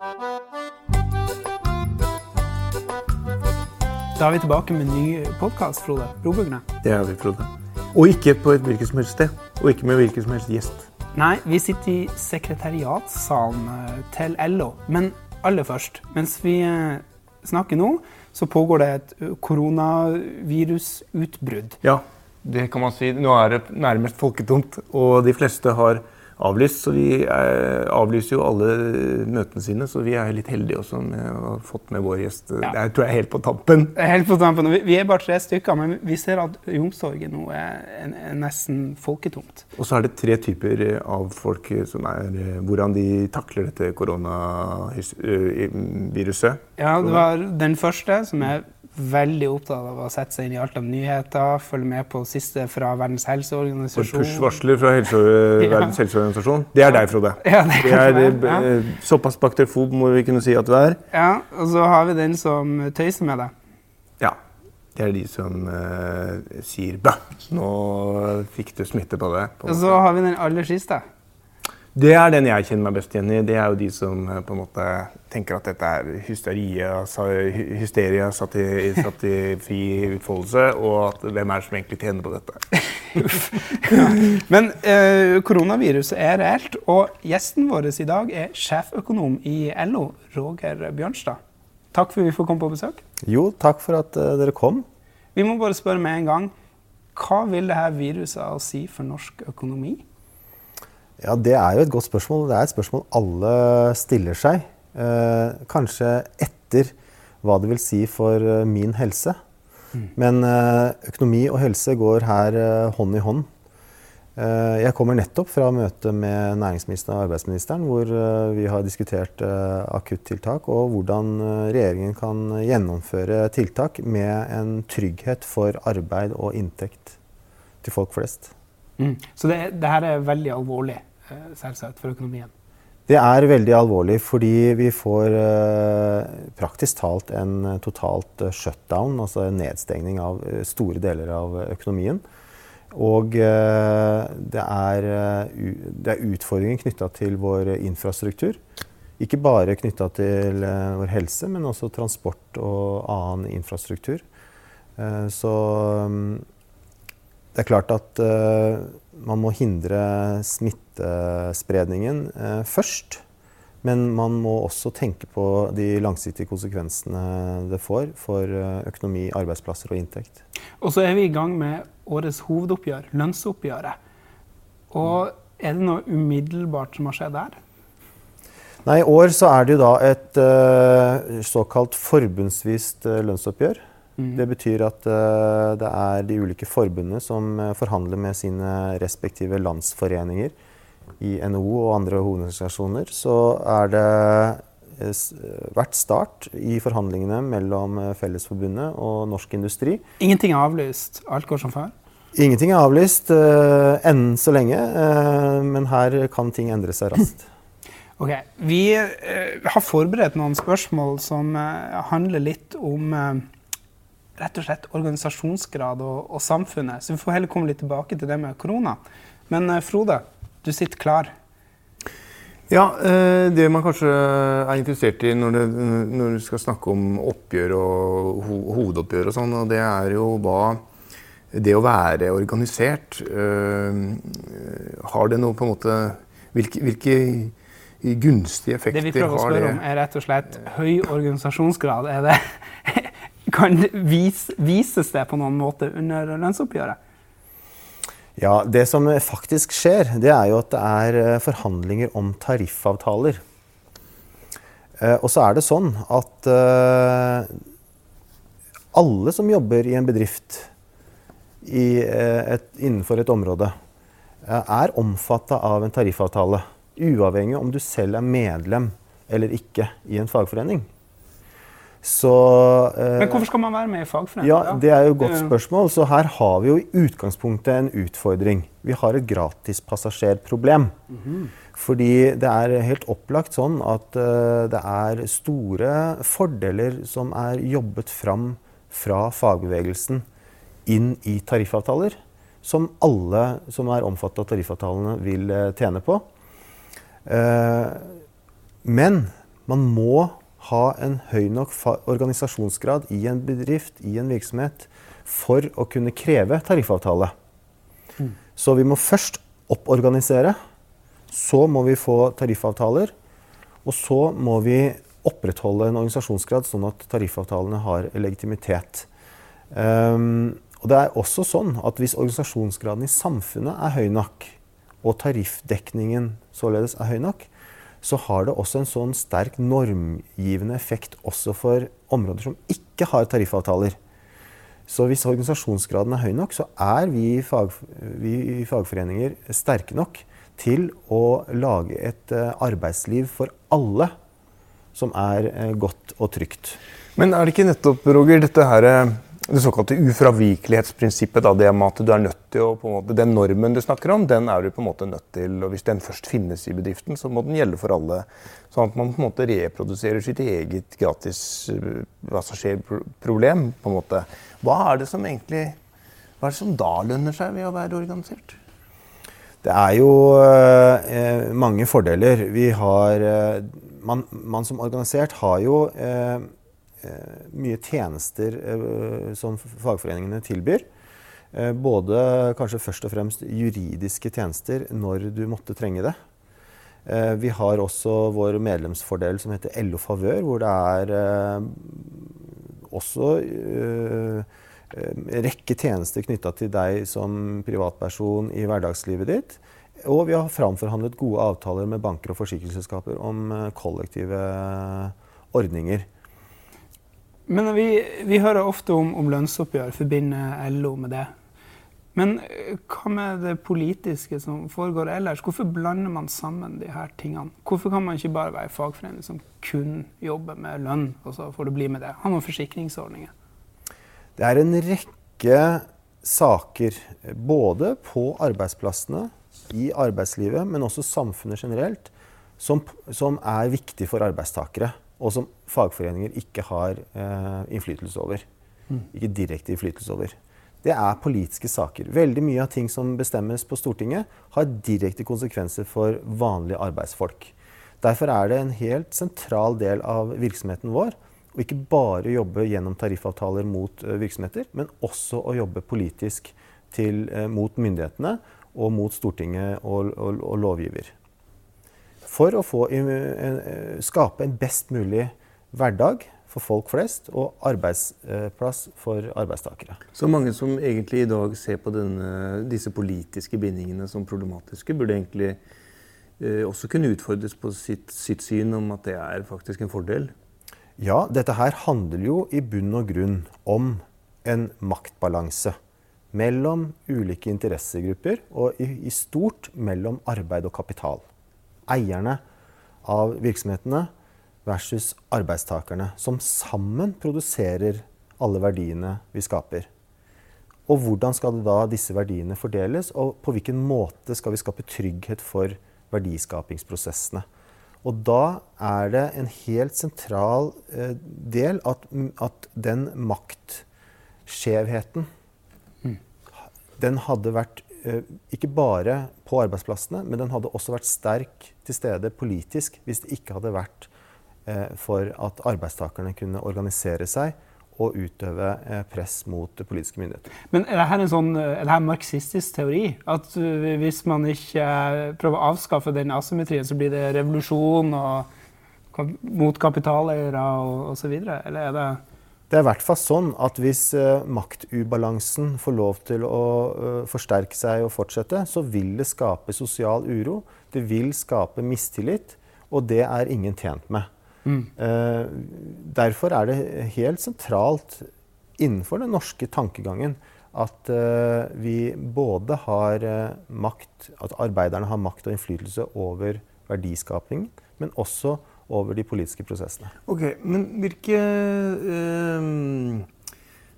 Da er vi tilbake med en ny podkast, Frode. Brobyggene. Det er vi, Frode. Og ikke på et hvilket som helst sted. Og ikke med hvilken som helst gjest. Nei, vi sitter i sekretariatssalen eh, til LO. Men aller først, mens vi eh, snakker nå, så pågår det et eh, koronavirusutbrudd. Ja, det kan man si. Nå er det nærmest folketomt, og de fleste har avlyst. Så vi eh, avlyser jo alle møtene sine, så vi er litt heldige også med å ha fått med vår gjest. Ja. Det tror jeg er helt på tampen. Helt på tampen. Vi, vi er bare tre stykker, men vi ser at Youngstorget nå er, er, nesten folketomt. Og så er det tre typer av folk som er eh, Hvordan de takler dette koronaviruset. Ja, det var den første, som er veldig opptatt av å sette seg inn i alt av nyheter, følge med på siste fra Verdens helseorganisasjon. push-varsler fra helse, Verdens helseorganisasjon. Det er deg, Frode. Ja, det Det kan er være, ja. eh, såpass bakteriofob må vi kunne si at du er. Ja, og så har vi den som tøyser med deg. Ja. Det er de som eh, sier 'bæ, nå fikk du smitte på det'. på Og så har vi den aller siste. Det er den jeg kjenner meg best igjen i. Det er jo de som eh, på en måte tenker at dette er hysteria, hysteria satt i, satt i fri utfoldelse, og at hvem er det som egentlig tjener på dette? Men eh, koronaviruset er reelt, og gjesten vår i dag er sjeføkonom i LO, Roger Bjørnstad. Takk for at vi får komme på besøk. Jo, takk for at uh, dere kom. Vi må bare spørre med en gang. Hva vil dette viruset si for norsk økonomi? Ja, Det er jo et godt spørsmål. Det er et spørsmål alle stiller seg. Eh, kanskje etter hva det vil si for eh, min helse. Men eh, økonomi og helse går her eh, hånd i hånd. Eh, jeg kommer nettopp fra møte med næringsministeren og arbeidsministeren, hvor vi har diskutert akuttiltak og hvordan regjeringen kan gjennomføre tiltak med en trygghet for arbeid og inntekt til folk flest. Så det, det her er veldig alvorlig, selvsagt, for økonomien. Det er veldig alvorlig fordi vi får eh, praktisk talt en eh, totalt eh, shutdown, altså en nedstengning av eh, store deler av økonomien. Og eh, det, er, eh, det er utfordringer knytta til vår infrastruktur. Ikke bare knytta til eh, vår helse, men også transport og annen infrastruktur. Eh, så mm, det er klart at eh, man må hindre smittespredningen eh, først. Men man må også tenke på de langsiktige konsekvensene det får for eh, økonomi, arbeidsplasser og inntekt. Og så er vi i gang med årets hovedoppgjør, lønnsoppgjøret. Og er det noe umiddelbart som har skjedd der? Nei, I år så er det jo da et eh, såkalt forbundsvist eh, lønnsoppgjør. Det betyr at uh, det er de ulike forbundene som eh, forhandler med sine respektive landsforeninger. I NHO og andre hovedorganisasjoner så er det eh, vært start i forhandlingene mellom Fellesforbundet og Norsk Industri. Ingenting er avlyst. Alt går som før. Ingenting er avlyst uh, enn så lenge, uh, men her kan ting endre seg raskt. Ok, Vi uh, har forberedt noen spørsmål som handler litt om rett og slett organisasjonsgrad og, og samfunnet. Så vi får heller komme litt tilbake til det med korona. Men eh, Frode, du sitter klar. Ja, eh, Det man kanskje er interessert i når, det, når du skal snakke om oppgjør og ho hovedoppgjør og sånn, og det er jo hva det å være organisert eh, Har det noe på en måte Hvilke, hvilke gunstige Det Det vi prøver å spørre om, er rett og slett høy organisasjonsgrad. Er det, kan vis, vises det på noen måte under lønnsoppgjøret? Ja, Det som faktisk skjer, det er jo at det er eh, forhandlinger om tariffavtaler. Eh, Og så er det sånn at eh, alle som jobber i en bedrift et, innenfor et område, er omfatta av en tariffavtale. Uavhengig om du selv er medlem eller ikke i en fagforening. Så eh, Men hvorfor skal man være med i fagforening? ja. Det er jo et godt spørsmål. Så her har vi jo i utgangspunktet en utfordring. Vi har et gratispassasjerproblem. Fordi det er helt opplagt sånn at eh, det er store fordeler som er jobbet fram fra fagbevegelsen inn i tariffavtaler, som alle som er omfattet av tariffavtalene, vil eh, tjene på. Eh, men man må ha en høy nok organisasjonsgrad i en bedrift, i en virksomhet, for å kunne kreve tariffavtale. Mm. Så vi må først opporganisere. Så må vi få tariffavtaler. Og så må vi opprettholde en organisasjonsgrad, sånn at tariffavtalene har legitimitet. Um, og det er også sånn at hvis organisasjonsgraden i samfunnet er høy nok, og tariffdekningen således er høy nok, så har det også en sånn sterk normgivende effekt også for områder som ikke har tariffavtaler. Så hvis organisasjonsgraden er høy nok, så er vi, fag, fagforeninger sterke nok til å lage et uh, arbeidsliv for alle som er uh, godt og trygt. Men er det ikke nettopp, Roger, dette her eh, det såkalte ufravikelighetsprinsippet, da, det med at du er nødt til å på en måte, Den normen du snakker om, den er du på en måte nødt til og Hvis den først finnes i bedriften, så må den gjelde for alle. Sånn at man på en måte reproduserer sitt eget gratispassasjerproblem. på en måte. Hva er det som egentlig hva er det som da lønner seg ved å være organisert? Det er jo eh, mange fordeler. Vi har eh, man, man, som organisert har jo eh, Eh, mye tjenester eh, som fagforeningene tilbyr. Eh, både kanskje først og fremst juridiske tjenester når du måtte trenge det. Vi har også vår medlemsfordel som heter LO Favør, hvor det er også rekke tjenester knytta til deg som privatperson i hverdagslivet ditt. Og vi har framforhandlet gode avtaler med banker og forsikringsselskaper om kollektive ordninger. Men vi, vi hører ofte om, om, lønnsoppgjør, forbinder LO med det. Men eh, hva med det politiske som foregår ellers? Hvorfor blander man sammen de her tingene? Hvorfor kan man ikke bare være fagforening som kun jobber med lønn, og så får det bli med det? Ha noen forsikringsordninger. Det er en rekke saker, både på arbeidsplassene, i arbeidslivet, men også samfunnet generelt, som, som er viktig for arbeidstakere og som fagforeninger ikke har eh, innflytelse over. Mm. Ikke direkte innflytelse over. Det er politiske saker. Veldig mye av ting som bestemmes på Stortinget, har direkte konsekvenser for vanlige arbeidsfolk. Derfor er det en helt sentral del av virksomheten vår å ikke bare jobbe gjennom tariffavtaler mot uh, virksomheter, men også å jobbe politisk til, eh, mot myndighetene og mot Stortinget og, og, og lovgiver for å få, skape en best mulig hverdag for folk flest og arbeidsplass for arbeidstakere. Så mange som egentlig i dag ser på denne, disse politiske bindingene som problematiske, burde egentlig eh, også kunne utfordres på sitt, sitt, syn om at det er faktisk en fordel? Ja, dette her handler jo i bunn og grunn om en maktbalanse mellom ulike interessegrupper, og i, i stort mellom arbeid og kapital eierne av virksomhetene versus arbeidstakerne, som sammen produserer alle verdiene vi skaper. Og hvordan skal da disse verdiene fordeles, og på hvilken måte skal vi skape trygghet for verdiskapingsprosessene? Og da er det en helt sentral eh, del at, at den maktskjevheten mm. Den hadde vært ikke bare på arbeidsplassene, men den hadde også vært sterk til stede politisk hvis det ikke hadde vært eh, for at arbeidstakerne kunne organisere seg og utøve eh, press mot politiske myndigheter. Men er dette en sånn, er dette marxistisk teori? At hvis man ikke prøver å avskaffe den asymmetrien, så blir det revolusjon og, mot kapitaleiere og osv.? Eller er det det er i hvert fall sånn at hvis uh, maktubalansen får lov til å uh, forsterke seg og fortsette, så vil det skape sosial uro. Det vil skape mistillit, og det er ingen tjent med. Mm. Uh, derfor er det helt sentralt innenfor den norske tankegangen at vi både har makt, at arbeiderne har makt og innflytelse over verdiskapingen, men også over de politiske prosessene. Ok, Men hvilke, øh,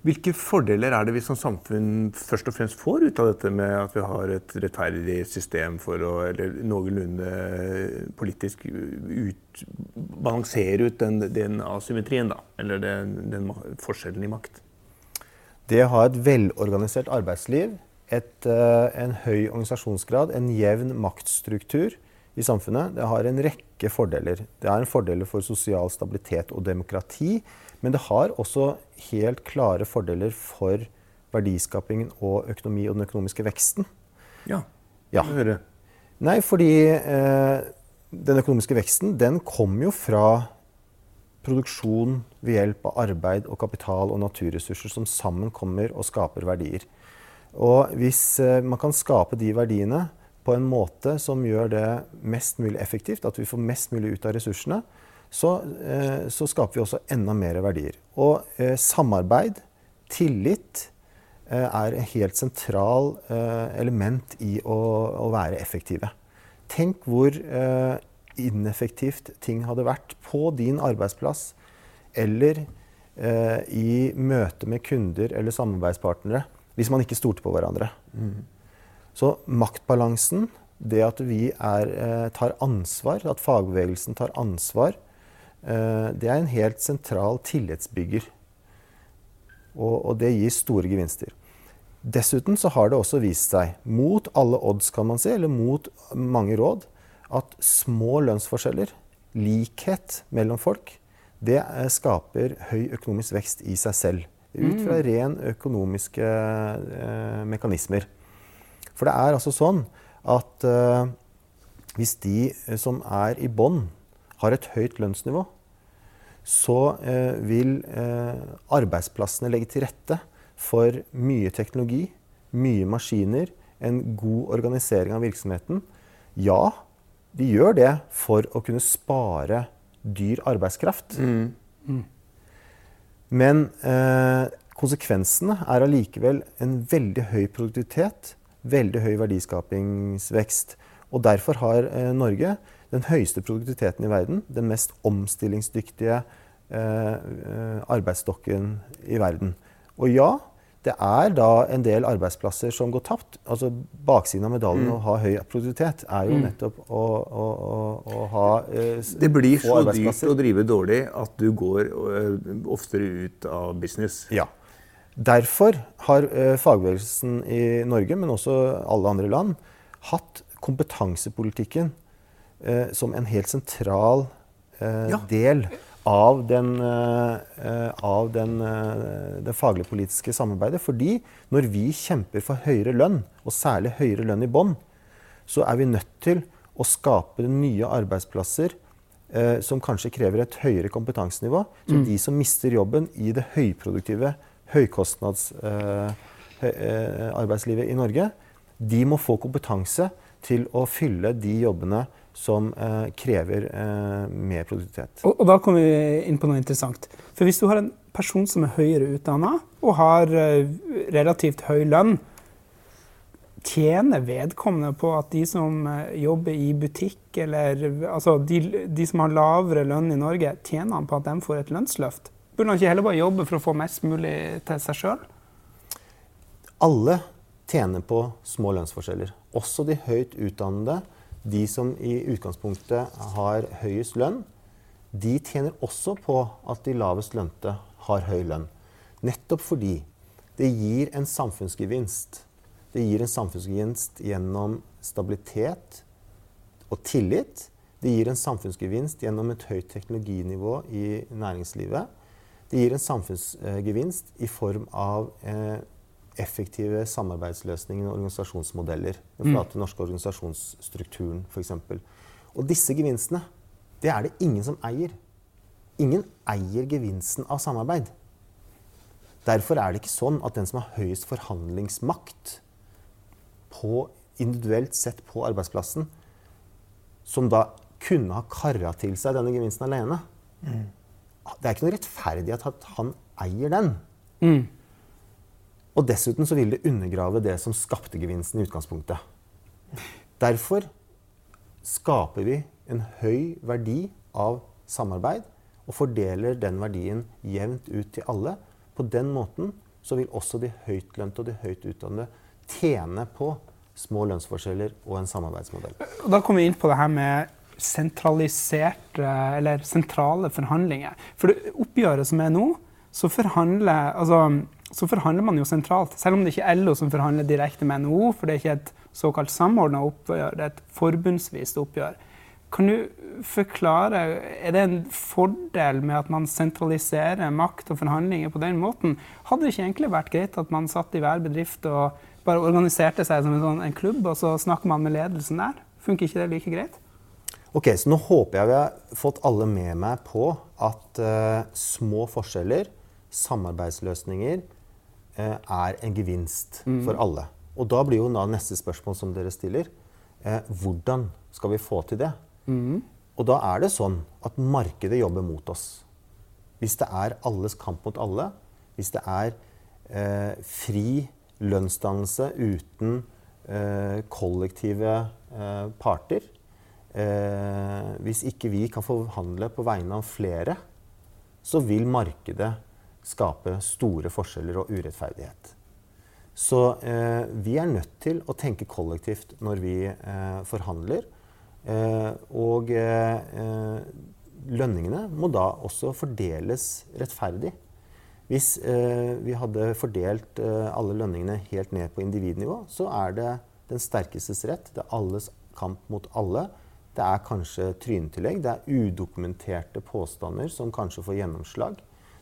hvilke fordeler er det vi som samfunn først og fremst får ut av dette med at vi har et rettferdig system for å eller noenlunde politisk ut, balansere ut den, den asymmetrien, da? Eller den, den, forskjellen i makt? Det å ha et velorganisert arbeidsliv, et, øh, en høy organisasjonsgrad, en jevn maktstruktur i samfunnet, det har en rekke rekke fordeler. Det er en fordel for sosial stabilitet og demokrati, men det har også helt klare fordeler for verdiskapingen og økonomi og den økonomiske veksten. Ja. Ja. Høre. Nei, fordi eh, den økonomiske veksten den kommer jo fra produksjon ved hjelp av arbeid og kapital og naturressurser som sammen kommer og skaper verdier. Og hvis eh, man kan skape de verdiene på en måte som gjør det mest mulig effektivt, at vi får mest mulig ut av ressursene, så, eh, så skaper vi også enda mer verdier. Og eh, samarbeid, tillit, eh, er et helt sentral eh, element i å, å være effektive. Tenk hvor eh, ineffektivt ting hadde vært på din arbeidsplass eller eh, i møte med kunder eller samarbeidspartnere hvis man ikke stolte på hverandre. Så maktbalansen, det at vi er, eh, tar ansvar, at fagbevegelsen tar ansvar, eh, det er en helt sentral tillitsbygger. Og, og det gir store gevinster. Dessuten så har det også vist seg, mot alle odds kan man si, eller mot mange råd, at små lønnsforskjeller, likhet mellom folk, det eh, skaper høy økonomisk vekst i seg selv. Ut fra ren økonomiske eh, mekanismer. For det er altså sånn at uh, hvis de eh, som er i bånn, har et høyt lønnsnivå, så uh, vil uh, arbeidsplassene legge til rette for mye teknologi, mye maskiner, en god organisering av virksomheten. Ja, de gjør det for å kunne spare dyr arbeidskraft. Men eh, konsekvensene er allikevel en veldig høy produktivitet, veldig høy verdiskapingsvekst. Og derfor har eh, Norge den høyeste produktiviteten i verden, den mest omstillingsdyktige eh, eh, arbeidsstokken i verden. Og ja, det er da en del arbeidsplasser som går tapt. Altså Baksiden av medaljen å ha høy produktivitet er jo nettopp å, å, å, å ha eh, Det blir så dyrt å drive dårlig at du går øh, oftere ut av business. Ja. Derfor har eh, fagbevegelsen i Norge, men også alle andre land, hatt kompetansepolitikken eh, som en helt sentral eh, Ja. del av, den, eh, eh, av den, eh, det faglige politiske samarbeidet. Fordi når vi kjemper for høyere lønn, og særlig høyere lønn i bånn, så er vi nødt til å skape nye arbeidsplasser som kanskje krever et høyere kompetansenivå. Så de som mister jobben i det høyproduktive, høykostnadsarbeidslivet eh, eh, i Norge, de må få kompetanse til å fylle de jobbene som eh, krever mer produktivitet. Og, og da kommer vi inn på noe interessant. For hvis du har en person som er høyere utdanna og har relativt høy lønn, tjener vedkommende på at de som jobber i butikk, eller altså de, de som har lavere lønn i Norge, tjener han på at de får et lønnsløft? Burde han ikke heller bare jobbe for å få mest mulig til seg sjøl? Alle tjener på små lønnsforskjeller. Også de høyt utdannede, de som i utgangspunktet har høyest lønn, de tjener også på at de lavest lønte har høy lønn. Nettopp fordi det gir en samfunnsgevinst. Det gir en samfunnsgevinst gjennom stabilitet og tillit. Det gir en samfunnsgevinst gjennom et høyt teknologinivå i næringslivet. Det gir en samfunnsgevinst i form av eh, effektive samarbeidsløsninger og organisasjonsmodeller. Den flate norske organisasjonsstrukturen, f.eks. Og disse gevinstene, det er det ingen som eier. Ingen eier gevinsten av samarbeid. Derfor er det ikke sånn at den som har høyest forhandlingsmakt på, individuelt sett på arbeidsplassen, som da kunne ha kara til seg denne gevinsten alene Det er ikke noe rettferdig at han eier den. Og dessuten så vil det undergrave det som skapte gevinsten i utgangspunktet. Derfor skaper vi en høy verdi av samarbeid og fordeler den verdien jevnt ut til alle. På den måten så vil også de høytlønte og de høyt utdannede tjene på små lønnsforskjeller og en samarbeidsmodell. Da kommer vi inn på det her med sentraliserte, eller sentrale forhandlinger. For det oppgjøret som er nå, så forhandler, altså, så forhandler man jo sentralt. Selv om det ikke er LO som forhandler direkte med NHO, for det er ikke et såkalt samordna oppgjør, det er et forbundsvist oppgjør. Kan du forklare Er det en fordel med at man sentraliserer makt og forhandlinger på den måten? Hadde det ikke egentlig vært greit at man satt i hver bedrift og bare organiserte seg som en, sånn, en klubb, og så snakker man med ledelsen der? Funker ikke det like greit? Ok, så Nå håper jeg vi har fått alle med meg på at uh, små forskjeller, samarbeidsløsninger, uh, er en gevinst mm. for alle. Og da blir jo da neste spørsmål som dere stiller, uh, hvordan skal vi få til det? Mm. Og da er det sånn at markedet jobber mot oss. Hvis det er alles kamp mot alle, hvis det er fri lønnsdannelse uten kollektive parter, eh, hvis ikke vi kan forhandle på vegne av flere, så vil markedet skape store forskjeller og urettferdighet. Så eh, vi er nødt til å tenke kollektivt når vi eh, forhandler. Eh, og eh, lønningene må da også fordeles rettferdig. Hvis eh, vi hadde fordelt alle lønningene helt ned på individnivå, så er det den sterkestes rett. Det er alles kamp mot alle. Det er kanskje trynetillegg. Det er udokumenterte påstander som kanskje får gjennomslag.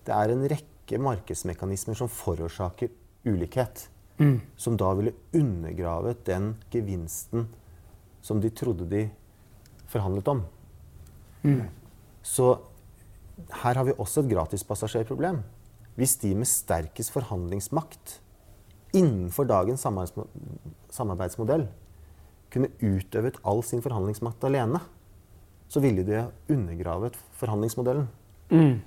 Det er en rekke markedsmekanismer som forårsaker ulikhet. Mm. Som da ville undergravet den gevinsten som de trodde de forhandlet om. Mm. Så her har vi også et gratispassasjerproblem. Hvis de med sterkest forhandlingsmakt innenfor dagens samarbeidsmodell kunne utøvet all sin forhandlingsmakt alene, så ville de undergravet forhandlingsmodellen. Mm.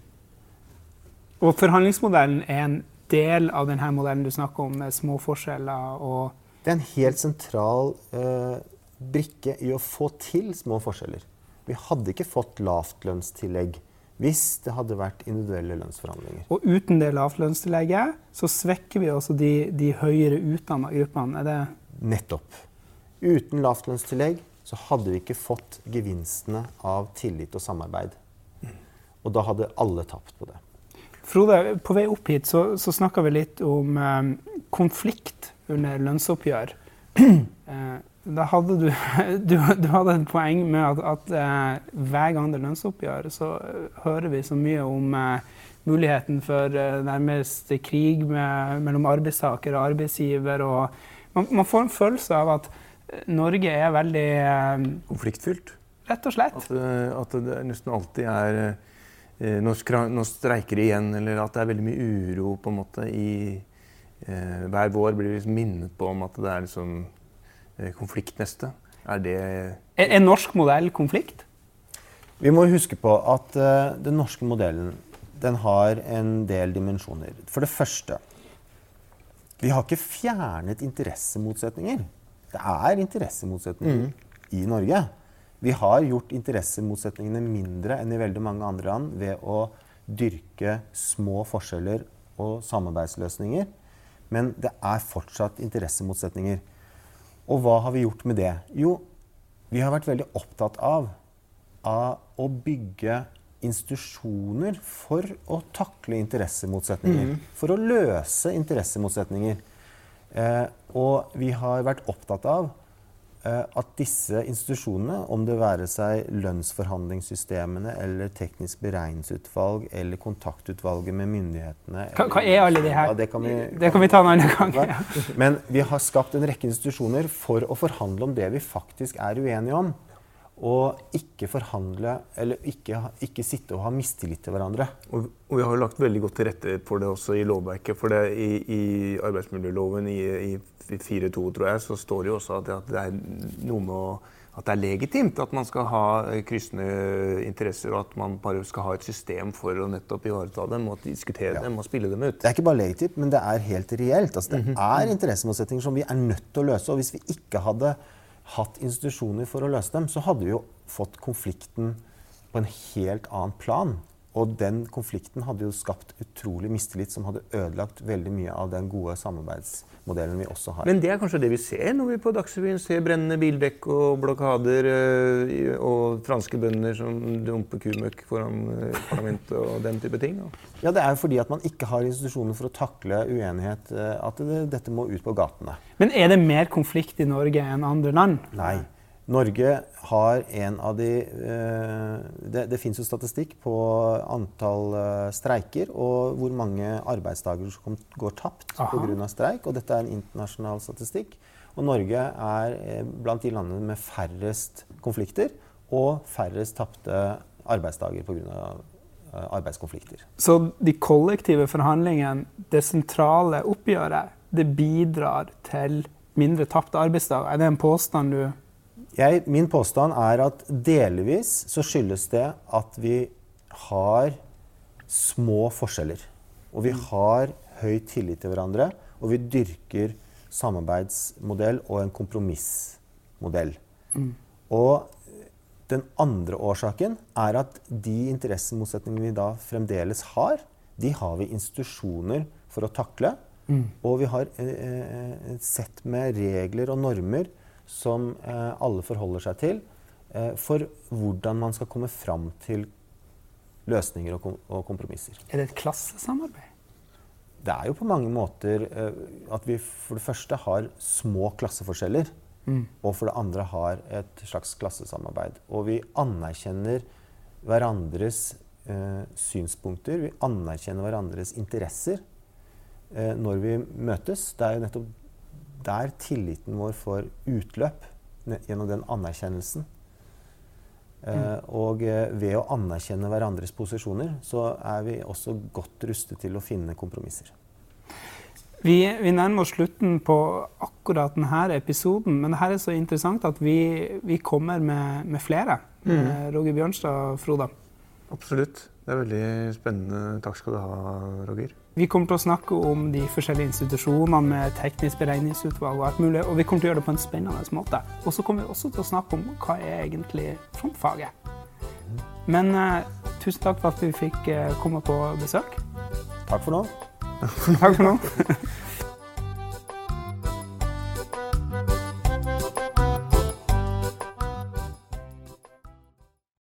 Og forhandlingsmodellen er en del av denne modellen du snakker om, med små forskjeller og Det er en helt sentral eh, brikke i å få til små forskjeller. Vi hadde ikke fått lavtlønnstillegg hvis det hadde vært individuelle lønnsforhandlinger. Og uten det lavtlønnstillegget så svekker vi også de, de høyere utdanna gruppene. Er det Nettopp. Uten lavtlønnstillegg så hadde vi ikke fått gevinstene av tillit og samarbeid. Og da hadde alle tapt på det. Frode, på vei opp hit så, så snakka vi litt om eh, konflikt under lønnsoppgjør. eh, da hadde du, du, du, hadde et poeng med at, at eh, hver gang det er lønnsoppgjør, så eh, hører vi så mye om eh, muligheten for eh, nærmest krig med, mellom arbeidstaker og arbeidsgiver. og man, man får en følelse av at Norge er veldig eh, Konfliktfylt? Rett og slett. At, eh, at det nesten alltid er eh, nå, streiker det igjen, eller at det er veldig mye uro på en måte i eh, Hver vår blir vi liksom minnet på om at det er liksom eh, konflikt neste. Er det er, er norsk modell konflikt? Vi må huske på at uh, den norske modellen den har en del dimensjoner. For det første Vi har ikke fjernet interessemotsetninger. Det er interessemotsetninger mm. i Norge. Vi har gjort interessemotsetningene mindre enn i veldig mange andre land ved å dyrke små forskjeller og samarbeidsløsninger. Men det er fortsatt interessemotsetninger. Og hva har vi gjort med det? Jo, vi har vært veldig opptatt av, av å bygge institusjoner for å takle interessemotsetninger. Mm. For å løse interessemotsetninger. Eh, og vi har vært opptatt av eh, at disse institusjonene, om det være seg lønnsforhandlingssystemene eller teknisk beregningsutvalg eller kontaktutvalget med myndighetene Hva, hva er alle de her? Ja, det, kan vi, det, kan vi, ta en annen gang. Ja. Men vi har skapt en rekke institusjoner for å forhandle om det vi faktisk er uenige om og ikke forhandle eller ikke, ikke, sitte og ha mistillit til hverandre. Og, og, vi har jo lagt veldig godt til rette for det også i lovverket. For det, i, i arbeidsmiljøloven i, i 4.2 tror jeg, så står det jo også at, at det er noe med å at det er legitimt at man skal ha kryssende interesser, og at man bare skal ha et system for å nettopp ivareta dem og diskutere ja. dem og spille dem ut. Det er ikke bare legitimt, men det er helt reelt. Altså, det mm -hmm. er interessemotsetninger som vi er nødt til å løse. Og hvis vi ikke hadde hatt institusjoner for å løse dem, så hadde vi jo fått konflikten på en helt annen plan. Og den konflikten hadde jo skapt utrolig mistillit som hadde ødelagt veldig mye av den gode samarbeidsmodellen vi også har. Men det er kanskje det vi ser når vi på Dagsrevyen ser brennende bildekk og blokader øh, og franske bønder som dumper kumøkk foran øh, parlamentet og den type ting? Ja, det er jo fordi at man ikke har institusjoner for å takle uenighet. Øh, at det, dette må ut på gatene. Men er det mer konflikt i Norge enn andre land? Nei. Norge har en av de eh, Det, det fins jo statistikk på antall eh, streiker og hvor mange arbeidsdager som går tapt pga. streik. Og dette er en internasjonal statistikk. Og Norge er eh, blant de landene med færrest konflikter og færrest tapte arbeidsdager pga. arbeidskonflikter. Så de kollektive forhandlingene, det sentrale oppgjøret, det bidrar til mindre tapte arbeidsdager? Er det en påstand du jeg, min påstand er at delvis så skyldes det at vi har små forskjeller. Og vi har høy tillit til hverandre, og vi dyrker samarbeidsmodell og en kompromissmodell. Mm. Og den andre årsaken er at de interessemotsetningene vi da fremdeles har, de har vi institusjoner for å takle. Mm. Og vi har eh, eh sett med regler og normer som eh, alle forholder seg til eh, for hvordan man skal komme fram til løsninger og, kom og, kompromisser. Er det et klassesamarbeid? Det er jo på mange måter eh, at vi for det første har små klasseforskjeller. Mm. Og for det andre har et slags klassesamarbeid. Og vi anerkjenner hverandres eh, synspunkter. Vi anerkjenner hverandres interesser eh, når vi møtes. Det er jo nettopp der tilliten vår får utløp gjennom den anerkjennelsen. Eh, mm. og eh, ved å anerkjenne hverandres posisjoner, så er vi også godt rustet til å finne kompromisser. Vi, vi nærmer oss slutten på akkurat denne episoden, men dette er så interessant at vi, vi kommer med, med flere. Mm. Eh, Roger Bjørnstad, Froda. Absolutt. Det er veldig spennende. Takk skal du ha, Roger. Vi kommer til å snakke om de forskjellige institusjonene med teknisk beregningsutvalg og alt mulig, og vi kommer til å gjøre det på en spennende måte. Og så kommer vi også til å snakke om hva er egentlig frontfaget. Men uh, tusen takk for at vi fikk uh, komme på besøk. Takk for nå. takk for nå.